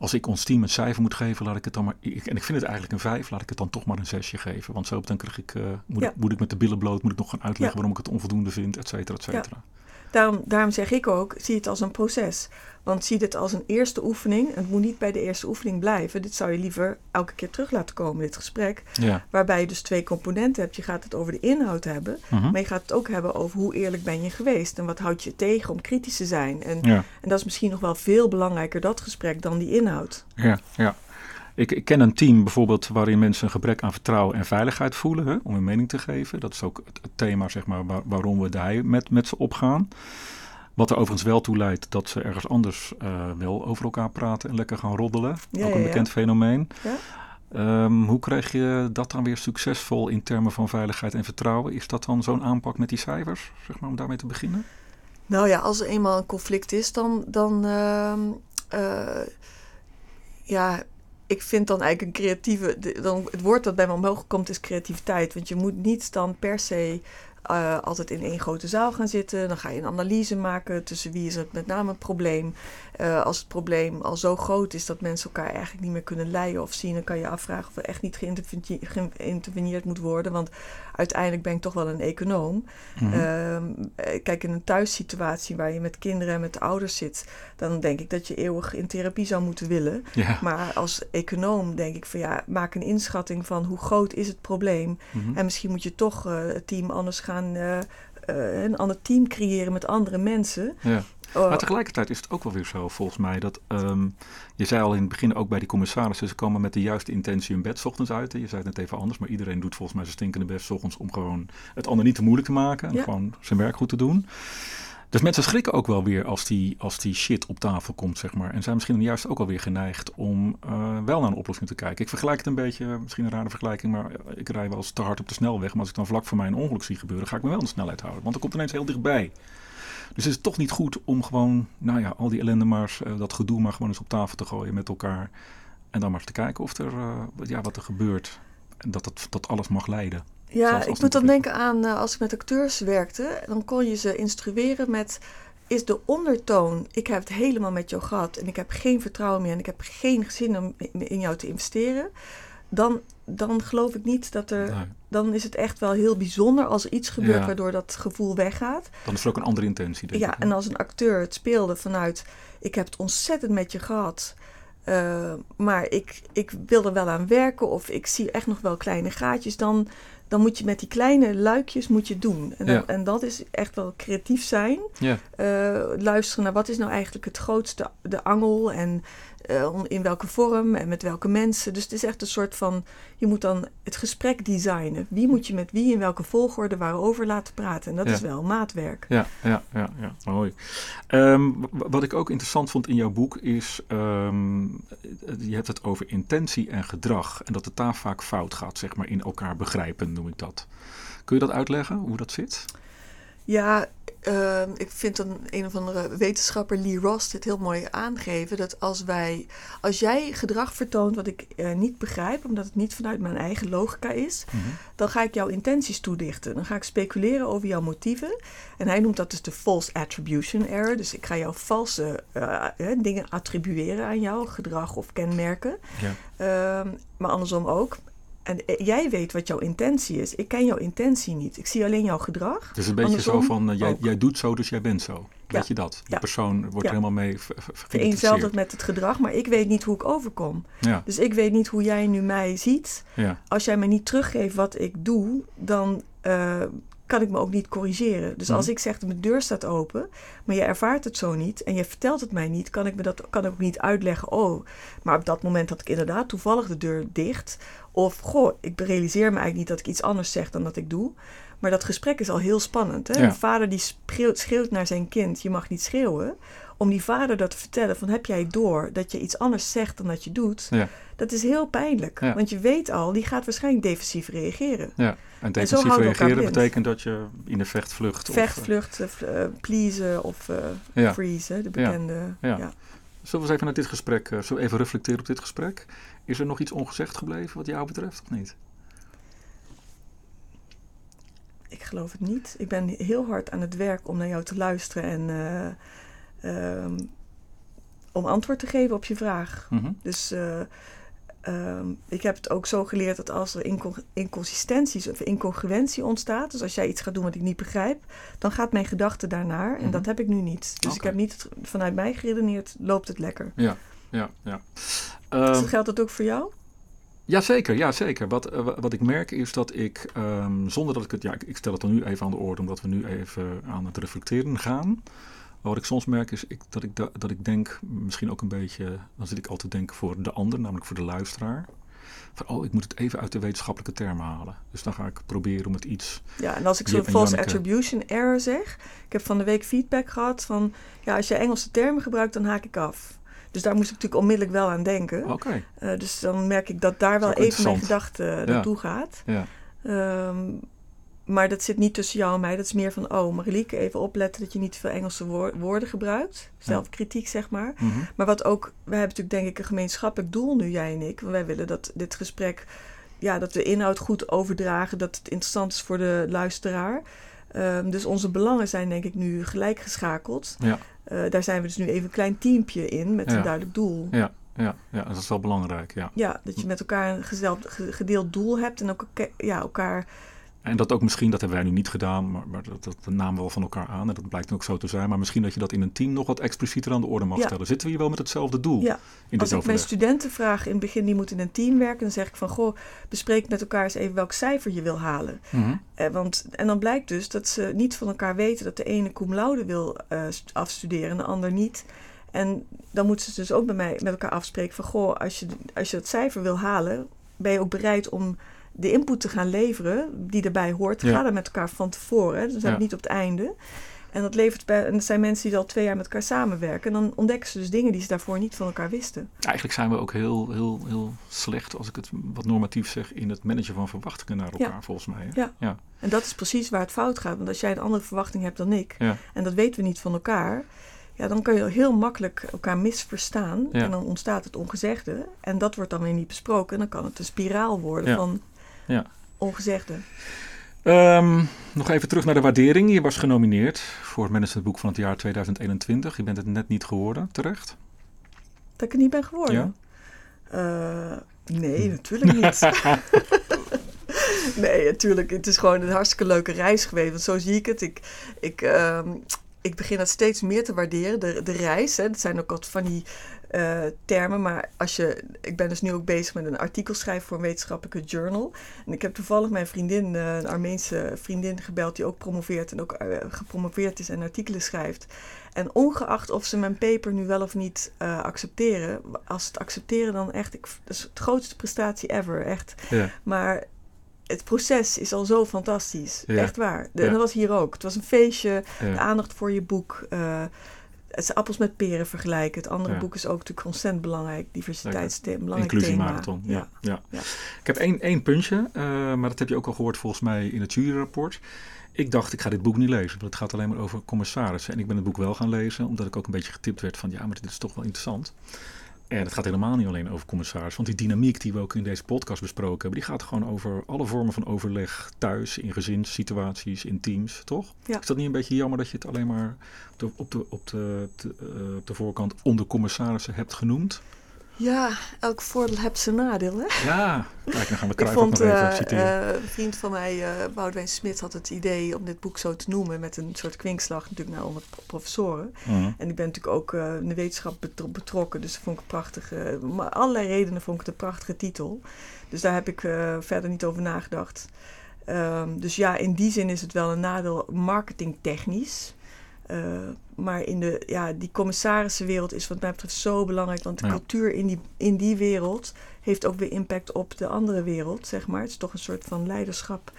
S2: als ik ons team een cijfer moet geven, laat ik het dan maar, ik, en ik vind het eigenlijk een vijf, laat ik het dan toch maar een zesje geven, want zo dan krijg ik, eh, moet,
S3: Ja.
S2: ik, moet ik met de billen bloot, moet ik nog gaan uitleggen
S3: Ja.
S2: waarom ik het onvoldoende vind, et cetera, et cetera.
S3: Daarom, daarom zeg ik ook, zie het als een proces. Want zie dit als een eerste oefening. Het moet niet bij de eerste oefening blijven. Dit zou je liever elke keer terug laten komen, dit gesprek.
S2: Ja.
S3: Waarbij je dus twee componenten hebt. Je gaat het over de inhoud hebben.
S2: Mhm.
S3: Maar je gaat het ook hebben over hoe eerlijk ben je geweest. En wat houdt je tegen om kritisch te zijn. En,
S2: Ja.
S3: en dat is misschien nog wel veel belangrijker, dat gesprek, dan die inhoud.
S2: Ja, ja. Ik, ik ken een team bijvoorbeeld waarin mensen een gebrek aan vertrouwen en veiligheid voelen hè, om hun mening te geven. Dat is ook het, het thema zeg maar, waar- waarom we daar met, met ze opgaan. Wat er overigens wel toe leidt dat ze ergens anders eh, wel over elkaar praten en lekker gaan roddelen.
S3: Ja,
S2: ook een
S3: ja.
S2: bekend fenomeen.
S3: Ja?
S2: Ehm, hoe krijg je dat dan weer succesvol in termen van veiligheid en vertrouwen? Is dat dan zo'n aanpak met die cijfers, zeg maar, om daarmee te beginnen?
S3: Nou ja, als er eenmaal een conflict is, dan. dan ehm, eh, ja, ik vind dan eigenlijk een creatieve. Dan, het woord dat bij me omhoog komt is creativiteit. Want je moet niet dan per se. eh, altijd in één grote zaal gaan zitten. Dan ga je een analyse maken tussen wie is het met name een probleem. Eh, als het probleem al zo groot is dat mensen elkaar eigenlijk niet meer kunnen leiden of zien, dan kan je afvragen of er echt niet geïntervene- geïnterveneerd moet worden. Want uiteindelijk ben ik toch wel een econoom.
S2: Mhm.
S3: Ehm, eh, kijk, in een thuissituatie waar je met kinderen en met ouders zit, dan denk ik dat je eeuwig in therapie zou moeten willen.
S2: ja.
S3: Maar als econoom denk ik van ja, maak een inschatting van hoe groot is het probleem.
S2: Mhm.
S3: En misschien moet je toch eh, het team anders gaan, eh, een ander team creëren met andere mensen.
S2: ja.
S3: Oh,
S2: Maar tegelijkertijd is het ook wel weer zo, volgens mij, dat ehm, je zei al in het begin ook bij die commissarissen, ze komen met de juiste intentie hun bed 's ochtends uit. hè. Je zei het net even anders, maar iedereen doet volgens mij zijn stinkende best 's ochtends om gewoon het ander niet te moeilijk te maken en
S3: Ja.
S2: gewoon zijn werk goed te doen. Dus mensen schrikken ook wel weer als die, als die shit op tafel komt, zeg maar. En zijn misschien juist ook alweer geneigd om eh, wel naar een oplossing te kijken. Ik vergelijk het een beetje, misschien een rare vergelijking, maar ik rij wel eens te hard op de snelweg. Maar als ik dan vlak voor mij een ongeluk zie gebeuren, ga ik me wel een snelheid houden. Want dan komt ineens heel dichtbij. Dus is het toch niet goed om gewoon, nou ja, al die ellende maar, eh, dat gedoe maar gewoon eens op tafel te gooien met elkaar. En dan maar eens te kijken of er, eh, wat- ja, wat er gebeurt. En dat, dat, dat alles mag leiden.
S3: Ja, ik moet dan denken aan eh, als ik met acteurs werkte, dan kon je ze instrueren met is de ondertoon, ik heb het helemaal met jou gehad en ik heb geen vertrouwen meer en ik heb geen zin om in jou te investeren, dan, dan geloof ik niet dat er,
S2: Nee,
S3: dan is het echt wel heel bijzonder als er iets gebeurt
S2: Ja.
S3: waardoor dat gevoel weggaat.
S2: dan is er ook een andere intentie, denk
S3: Ja,
S2: ik.
S3: en als een acteur het speelde vanuit ik heb het ontzettend met je gehad. eh, maar ik, ik wil er wel aan werken of ik zie echt nog wel kleine gaatjes, dan, dan moet je met die kleine luikjes moet je doen. En, dan-
S2: Ja.
S3: en dat is echt wel creatief zijn.
S2: Ja.
S3: Eh, luisteren naar wat is nou eigenlijk het grootste, de angel en eh, in welke vorm en met welke mensen. Dus het is echt een soort van, je moet dan het gesprek designen. Wie moet je met wie in welke volgorde waarover laten praten. En dat
S2: Ja.
S3: is wel maatwerk.
S2: Ja, ja, ja, ja, mooi. Ehm, wat ik ook interessant vond in jouw boek is, ehm, je hebt het over intentie en gedrag. En dat het daar vaak fout gaat, zeg maar, in elkaar begrijpen, noem ik dat. Kun je dat uitleggen, hoe dat zit?
S3: Ja, ehm, ik vind dan een of andere wetenschapper, Lee Ross, dit heel mooi aangeven. Dat als wij, als jij gedrag vertoont wat ik eh, niet begrijp, omdat het niet vanuit mijn eigen logica is, dan ga ik jouw intenties toedichten. Dan ga ik speculeren over jouw motieven. En hij noemt dat dus de false attribution error. Dus ik ga jouw valse eh, eh, dingen attribueren aan jou, gedrag of kenmerken.
S2: Ja.
S3: Ehm, maar andersom ook. En eh, jij weet wat jouw intentie is. Ik ken jouw intentie niet. Ik zie alleen jouw gedrag.
S2: Het is een beetje
S3: Andersom
S2: zo van, eh, jij, jij doet zo, dus jij bent zo. Weet je dat? De
S3: Ja.
S2: persoon wordt
S3: Ja.
S2: er helemaal mee ver- ver-
S3: vereenzelvigd
S2: geïdentificeerd.
S3: met het gedrag, maar ik weet niet hoe ik overkom. Dus ik weet niet hoe jij nu mij ziet. Als jij me niet teruggeeft wat ik doe, dan eh, kan ik me ook niet corrigeren. Dus als
S2: Mhm.
S3: ik zeg dat mijn deur staat open, maar je ervaart het zo niet en je vertelt het mij niet, kan ik me dat kan ik ook niet uitleggen. Oh, maar op dat moment had ik inderdaad toevallig de deur dicht. Of goh, ik realiseer me eigenlijk niet dat ik iets anders zeg dan dat ik doe. Maar dat gesprek is al heel spannend. Hè?
S2: Ja.
S3: Een vader die schreeuwt, schreeuwt naar zijn kind, je mag niet schreeuwen. Om die vader dat te vertellen van heb jij door dat je iets anders zegt dan dat je doet.
S2: ja,
S3: Dat is heel pijnlijk.
S2: Ja.
S3: Want je weet al, die gaat waarschijnlijk defensief reageren.
S2: ja. En defensief reageren betekent dat je in de vecht vlucht. of, eh,
S3: Vechtvlucht, eh, eh, pleasen of freeze, hè, de bekende.
S2: Ja. Zullen we eens even naar dit gesprek, eh, zullen we even reflecteren op dit gesprek? Is er nog iets ongezegd gebleven wat jou betreft of niet?
S3: Ik geloof het niet. Ik ben heel hard aan het werk om naar jou te luisteren en eh, ehm, om antwoord te geven op je vraag.
S2: Mhm.
S3: Dus eh, ehm, ik heb het ook zo geleerd dat als er inco- inconsistenties of incongruentie ontstaat, dus als jij iets gaat doen wat ik niet begrijp, dan gaat mijn gedachte daarnaar en
S2: Mhm.
S3: dat heb ik nu niet. Dus ik heb niet vanuit mij geredeneerd, loopt het lekker.
S2: Ja, ja, ja.
S3: Dus
S2: Ehm,
S3: geldt dat ook voor jou?
S2: Jazeker, ja, zeker. Wat, eh, wa- wat ik merk is dat ik, ehm, zonder dat ik het, ja, ik, ik stel het dan nu even aan de orde, omdat we nu even aan het reflecteren gaan. Maar wat ik soms merk is ik, dat, ik da- dat ik denk, misschien ook een beetje, dan zit ik altijd te denken voor de ander, namelijk voor de luisteraar. Van, oh, ik moet het even uit de wetenschappelijke termen halen. Dus dan ga ik proberen om het iets.
S3: Ja, en als ik zo'n false
S2: Janneke.
S3: attribution error zeg, ik heb van de week feedback gehad van, ja, als je Engelse termen gebruikt, dan haak ik af. Dus daar moest ik natuurlijk onmiddellijk wel aan denken.
S2: Oké,
S3: Eh, dus dan merk ik dat daar wel even mijn gedachte
S2: Ja.
S3: naartoe gaat.
S2: ja.
S3: Ehm, maar dat zit niet tussen jou en mij. Dat is meer van, oh Marilieke, even opletten dat je niet veel Engelse woor- woorden gebruikt. Zelfkritiek, zeg maar.
S2: Mhm.
S3: Maar wat ook, we hebben natuurlijk denk ik een gemeenschappelijk doel nu, jij en ik. Want wij willen dat dit gesprek, ja, dat we de inhoud goed overdragen, dat het interessant is voor de luisteraar. Ehm, dus onze belangen zijn denk ik nu gelijk geschakeld.
S2: Ja.
S3: Eh, daar zijn we dus nu even een klein teampje in met
S2: Ja.
S3: een duidelijk doel.
S2: Ja, ja, ja, dat is wel belangrijk, ja.
S3: Ja, dat je met elkaar een gedeeld doel hebt en ook ja, elkaar.
S2: En dat ook misschien, dat hebben wij nu niet gedaan, maar, maar dat, dat namen we wel van elkaar aan. En dat blijkt ook zo te zijn. Maar misschien dat je dat in een team nog wat explicieter aan de orde mag
S3: Ja.
S2: stellen. Zitten we hier wel met hetzelfde doel
S3: Ja,
S2: in
S3: Als ik mijn studenten vraag in het begin, die moeten in een team werken, dan zeg ik van goh, bespreek met elkaar eens even welk cijfer je wil halen.
S2: Mhm.
S3: Eh, want, en dan blijkt dus dat ze niet van elkaar weten dat de ene cum laude wil eh, st- afstuderen en de ander niet. En dan moeten ze dus ook bij mij met elkaar afspreken van goh, als je, als je dat cijfer wil halen, ben je ook bereid om de input te gaan leveren die erbij hoort.
S2: Ja.
S3: Ga er met elkaar van tevoren, hè. dus dat
S2: Ja.
S3: niet op het einde. En dat levert bij, en dat zijn mensen die al twee jaar met elkaar samenwerken. En dan ontdekken ze dus dingen die ze daarvoor niet van elkaar wisten.
S2: Eigenlijk zijn we ook heel, heel, heel slecht, als ik het wat normatief zeg, in het managen van verwachtingen naar elkaar,
S3: Ja.
S2: volgens mij. Hè?
S3: Ja.
S2: Ja.
S3: En dat is precies waar het fout gaat. Want als jij een andere verwachting hebt dan ik,
S2: Ja.
S3: en dat weten we niet van elkaar, ja, dan kan je heel makkelijk elkaar misverstaan. En dan ontstaat het ongezegde. En dat wordt dan weer niet besproken. En dan kan het een spiraal worden van
S2: Ja.
S3: ongezegde.
S2: Ehm, nog even terug naar de waardering. Je was genomineerd voor het managementboek van het jaar 2021. Je bent het net niet geworden, terecht.
S3: Dat ik het niet ben geworden. Eh, nee, natuurlijk niet. (laughs) nee, natuurlijk. Het is gewoon een hartstikke leuke reis geweest. Want zo zie ik het. Ik, ik, ehm, ik begin dat steeds meer te waarderen. De, de reis. Hè. Dat zijn ook wat van die eh, termen. Maar als je, ik ben dus nu ook bezig met een artikel schrijven voor een wetenschappelijke journal. En ik heb toevallig mijn vriendin, uh, een Armeense vriendin, gebeld die ook promoveert en ook uh, gepromoveerd is en artikelen schrijft. En ongeacht of ze mijn paper nu wel of niet accepteren, als ze het accepteren, dan echt, ik, dat is de grootste prestatie ever, echt.
S2: Ja.
S3: Maar het proces is al zo fantastisch. Echt waar. De, En dat was hier ook. Het was een feestje, de aandacht voor je boek. Uh, het is appels met peren vergelijken. Het andere boek is ook natuurlijk ontzettend belangrijk. Diversiteitsthema, belangrijk
S2: Inclusiemarathon, ja. Ja. ja. Ik heb één, één puntje, uh, maar dat heb je ook al gehoord volgens mij in het juryrapport. Ik dacht, ik ga dit boek niet lezen, want het gaat alleen maar over commissarissen. En ik ben het boek wel gaan lezen, omdat ik ook een beetje getipt werd van... ja, maar dit is toch wel interessant. En het gaat helemaal niet alleen over commissaris. Want die dynamiek die we ook in deze podcast besproken hebben, die gaat gewoon over alle vormen van overleg thuis, in gezinssituaties, in teams, toch?
S3: Ja.
S2: Is dat niet een beetje jammer dat je het alleen maar op de, op de, op de, uh, op de voorkant onder commissarissen hebt genoemd?
S3: Ja, elk voordeel heeft zijn nadeel, hè?
S2: Ja, kijk, dan gaan we Cruijff nog even uh, citeren.
S3: Uh, een vriend van mij, uh, Boudewijn Smit, had het idee om dit boek zo te noemen... met een soort kwinkslag natuurlijk naar onder professoren.
S2: Mhm.
S3: En ik ben natuurlijk ook in de wetenschap betrokken, dus dat vond ik een prachtige... maar allerlei redenen vond ik het een prachtige titel. Dus daar heb ik verder niet over nagedacht. Um, dus ja, in die zin is het wel een nadeel marketingtechnisch... Uh, maar in de, ja, die commissarissenwereld is wat mij betreft zo belangrijk. Want de
S2: Ja.
S3: cultuur in die, in die wereld heeft ook weer impact op de andere wereld, zeg maar. Het is toch een soort van leiderschap.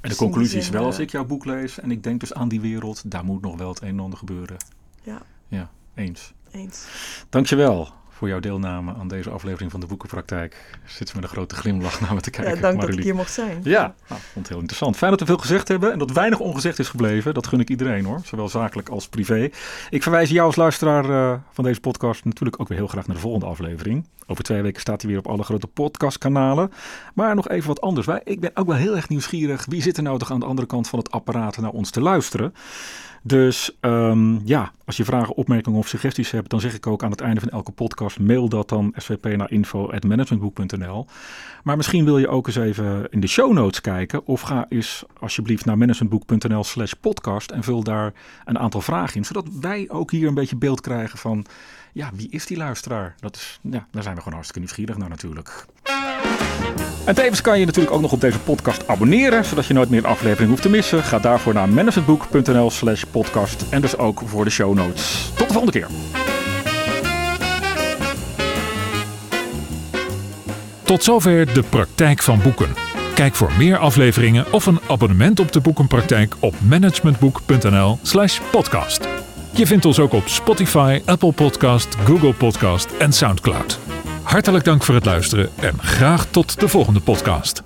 S2: En de conclusie is wel, als
S3: eh,
S2: ik jouw boek lees en ik denk dus aan die wereld, daar moet nog wel het een en ander gebeuren.
S3: Ja,
S2: Ja, eens.
S3: eens.
S2: Dankjewel voor jouw deelname aan deze aflevering van de Boekenpraktijk. Zit ze met een grote glimlach naar me te kijken.
S3: ja, dank dat ik hier mocht zijn.
S2: Ja, nou, ik vond het heel interessant. Fijn dat we veel gezegd hebben en dat weinig ongezegd is gebleven. Dat gun ik iedereen hoor, zowel zakelijk als privé. Ik verwijs jou als luisteraar eh, van deze podcast natuurlijk ook weer heel graag naar de volgende aflevering. Over twee weken staat hij weer op alle grote podcastkanalen. Maar nog even wat anders. Wij, ik ben ook wel heel erg nieuwsgierig. Wie zit er nou toch aan de andere kant van het apparaat naar ons te luisteren? Dus ehm, ja, als je vragen, opmerkingen of suggesties hebt, dan zeg ik ook aan het einde van elke podcast, mail dat dan svp naar info.managementboek.nl. Maar misschien wil je ook eens even in de show notes kijken of ga eens alsjeblieft naar managementboek.nl slash podcast en vul daar een aantal vragen in, zodat wij ook hier een beetje beeld krijgen van, ja, wie is die luisteraar? Dat is, ja, daar zijn we gewoon hartstikke nieuwsgierig naar natuurlijk. En tevens kan je natuurlijk ook nog op deze podcast abonneren, zodat je nooit meer een aflevering hoeft te missen. Ga daarvoor naar managementboek.nl slash podcast en dus ook voor de show notes. Tot de volgende keer.
S1: Tot zover de praktijk van boeken. Kijk voor meer afleveringen of een abonnement op de boekenpraktijk op managementboek.nl/slash podcast. Je vindt ons ook op Spotify, Apple Podcast, Google Podcast en Soundcloud. Hartelijk dank voor het luisteren en graag tot de volgende podcast.